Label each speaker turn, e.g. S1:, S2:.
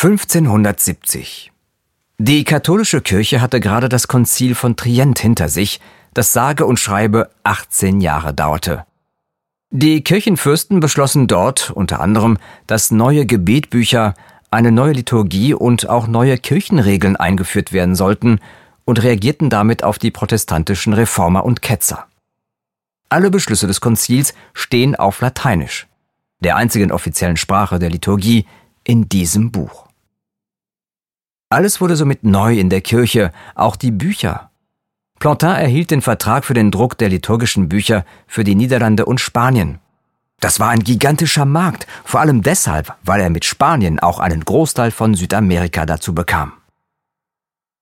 S1: 1570. Die katholische Kirche hatte gerade das Konzil von Trient hinter sich, das sage und schreibe 18 Jahre dauerte. Die Kirchenfürsten beschlossen dort unter anderem, dass neue Gebetbücher, eine neue Liturgie und auch neue Kirchenregeln eingeführt werden sollten und reagierten damit auf die protestantischen Reformer und Ketzer. Alle Beschlüsse des Konzils stehen auf Lateinisch, der einzigen offiziellen Sprache der Liturgie in diesem Buch. Alles wurde somit neu in der Kirche, auch die Bücher. Plantin erhielt den Vertrag für den Druck der liturgischen Bücher für die Niederlande und Spanien. Das war ein gigantischer Markt, vor allem deshalb, weil er mit Spanien auch einen Großteil von Südamerika dazu bekam.